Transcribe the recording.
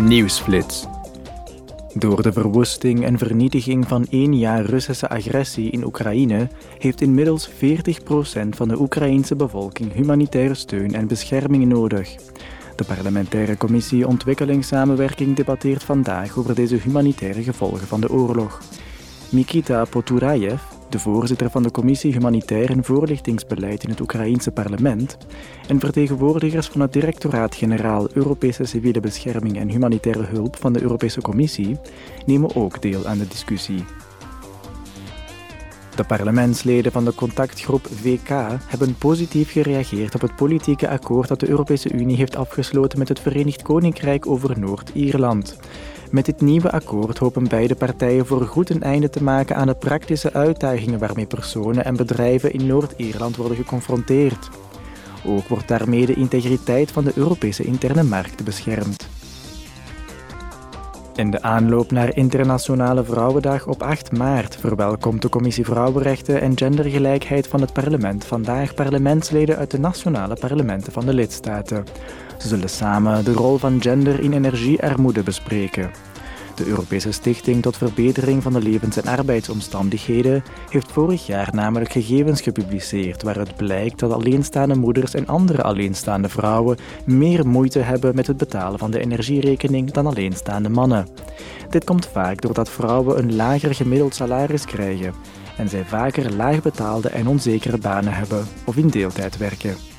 Nieuwsflits. Door de verwoesting en vernietiging van één jaar Russische agressie in Oekraïne heeft inmiddels 40% van de Oekraïense bevolking humanitaire steun en bescherming nodig. De parlementaire commissie Ontwikkelingssamenwerking debatteert vandaag over deze humanitaire gevolgen van de oorlog. Mikita Poturayev, de voorzitter van de Commissie Humanitair en Voorlichtingsbeleid in het Oekraïense parlement, en vertegenwoordigers van het Directoraat-Generaal Europese Civiele Bescherming en Humanitaire Hulp van de Europese Commissie nemen ook deel aan de discussie. De parlementsleden van de contactgroep VK hebben positief gereageerd op het politieke akkoord dat de Europese Unie heeft afgesloten met het Verenigd Koninkrijk over Noord-Ierland. Met dit nieuwe akkoord hopen beide partijen voor goed een einde te maken aan de praktische uitdagingen waarmee personen en bedrijven in Noord-Ierland worden geconfronteerd. Ook wordt daarmee de integriteit van de Europese interne markt beschermd. In de aanloop naar Internationale Vrouwendag op 8 maart verwelkomt de Commissie Vrouwenrechten en Gendergelijkheid van het parlement vandaag parlementsleden uit de nationale parlementen van de lidstaten. Ze zullen samen de rol van gender in energiearmoede bespreken. De Europese Stichting tot Verbetering van de Levens- en Arbeidsomstandigheden heeft vorig jaar namelijk gegevens gepubliceerd waaruit blijkt dat alleenstaande moeders en andere alleenstaande vrouwen meer moeite hebben met het betalen van de energierekening dan alleenstaande mannen. Dit komt vaak doordat vrouwen een lager gemiddeld salaris krijgen en zij vaker laagbetaalde en onzekere banen hebben of in deeltijd werken.